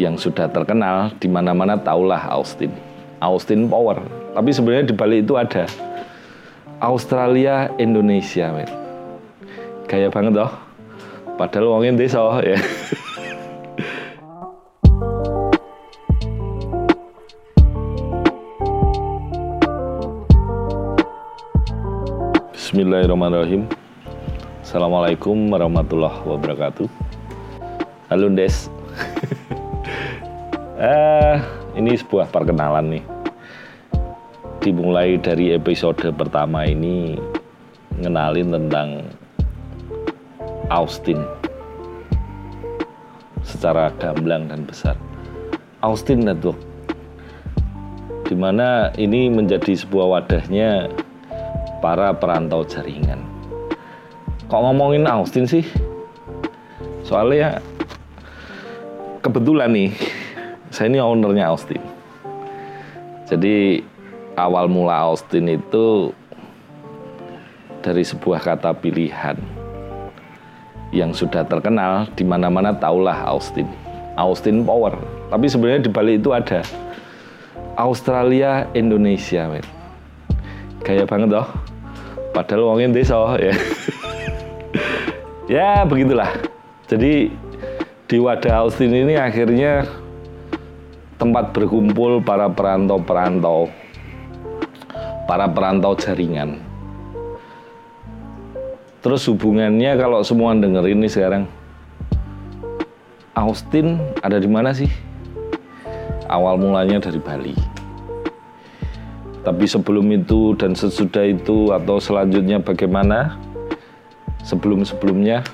yang sudah terkenal di mana-mana taulah Austin. Austin Power. Tapi sebenarnya di balik itu ada Australia Indonesia, men. Gaya banget toh. Padahal wongin desa ya. Bismillahirrahmanirrahim. Assalamualaikum warahmatullahi wabarakatuh. Halo Des. Eh, ini sebuah perkenalan nih. Dimulai dari episode pertama ini ngenalin tentang Austin secara gamblang dan besar. Austin Network di mana ini menjadi sebuah wadahnya para perantau jaringan. Kok ngomongin Austin sih? Soalnya kebetulan nih, saya ini ownernya Austin. Jadi awal mula Austin itu dari sebuah kata pilihan yang sudah terkenal di mana-mana taulah Austin. Austin Power. Tapi sebenarnya di balik itu ada Australia Indonesia, men. Gaya banget toh padahal wongin desa ya ya begitulah jadi di wadah Austin ini akhirnya tempat berkumpul para perantau-perantau para perantau jaringan. Terus hubungannya kalau semua dengerin ini sekarang. Austin ada di mana sih? Awal mulanya dari Bali. Tapi sebelum itu dan sesudah itu atau selanjutnya bagaimana? Sebelum-sebelumnya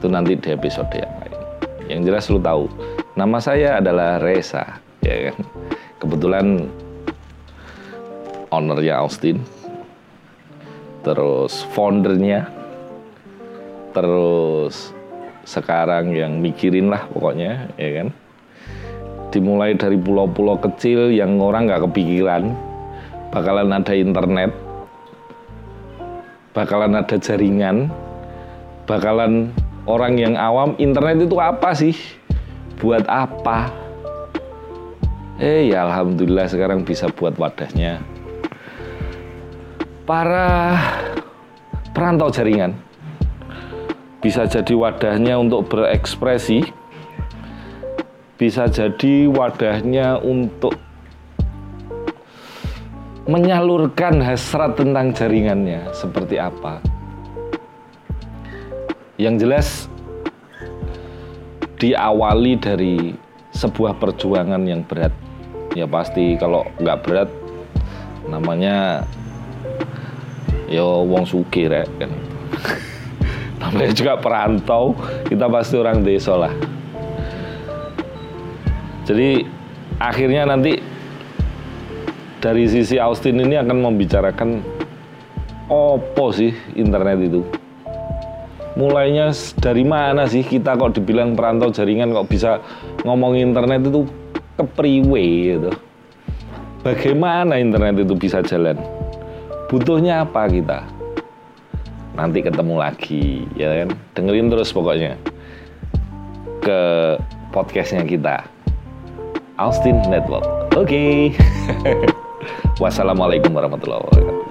itu nanti di episode yang lain. Yang jelas lu tahu, nama saya adalah Reza, ya kan? Kebetulan ownernya Austin, terus foundernya, terus sekarang yang mikirin lah pokoknya, ya kan? Dimulai dari pulau-pulau kecil yang orang nggak kepikiran, bakalan ada internet, bakalan ada jaringan, bakalan orang yang awam internet itu apa sih? Buat apa? Eh ya alhamdulillah sekarang bisa buat wadahnya. Para perantau jaringan bisa jadi wadahnya untuk berekspresi, bisa jadi wadahnya untuk menyalurkan hasrat tentang jaringannya seperti apa. Yang jelas diawali dari sebuah perjuangan yang berat. Ya pasti kalau nggak berat namanya yo wong suki rek kan. namanya juga perantau, kita pasti orang desa lah. Jadi akhirnya nanti dari sisi Austin ini akan membicarakan opo sih internet itu. Mulainya dari mana sih kita kok dibilang perantau jaringan kok bisa ngomong internet itu kepriwe gitu. Bagaimana internet itu bisa jalan? Butuhnya apa kita? Nanti ketemu lagi ya kan. Dengerin terus pokoknya ke podcastnya kita. Austin Network. Oke. Okay. Wassalamualaikum warahmatullahi wabarakatuh.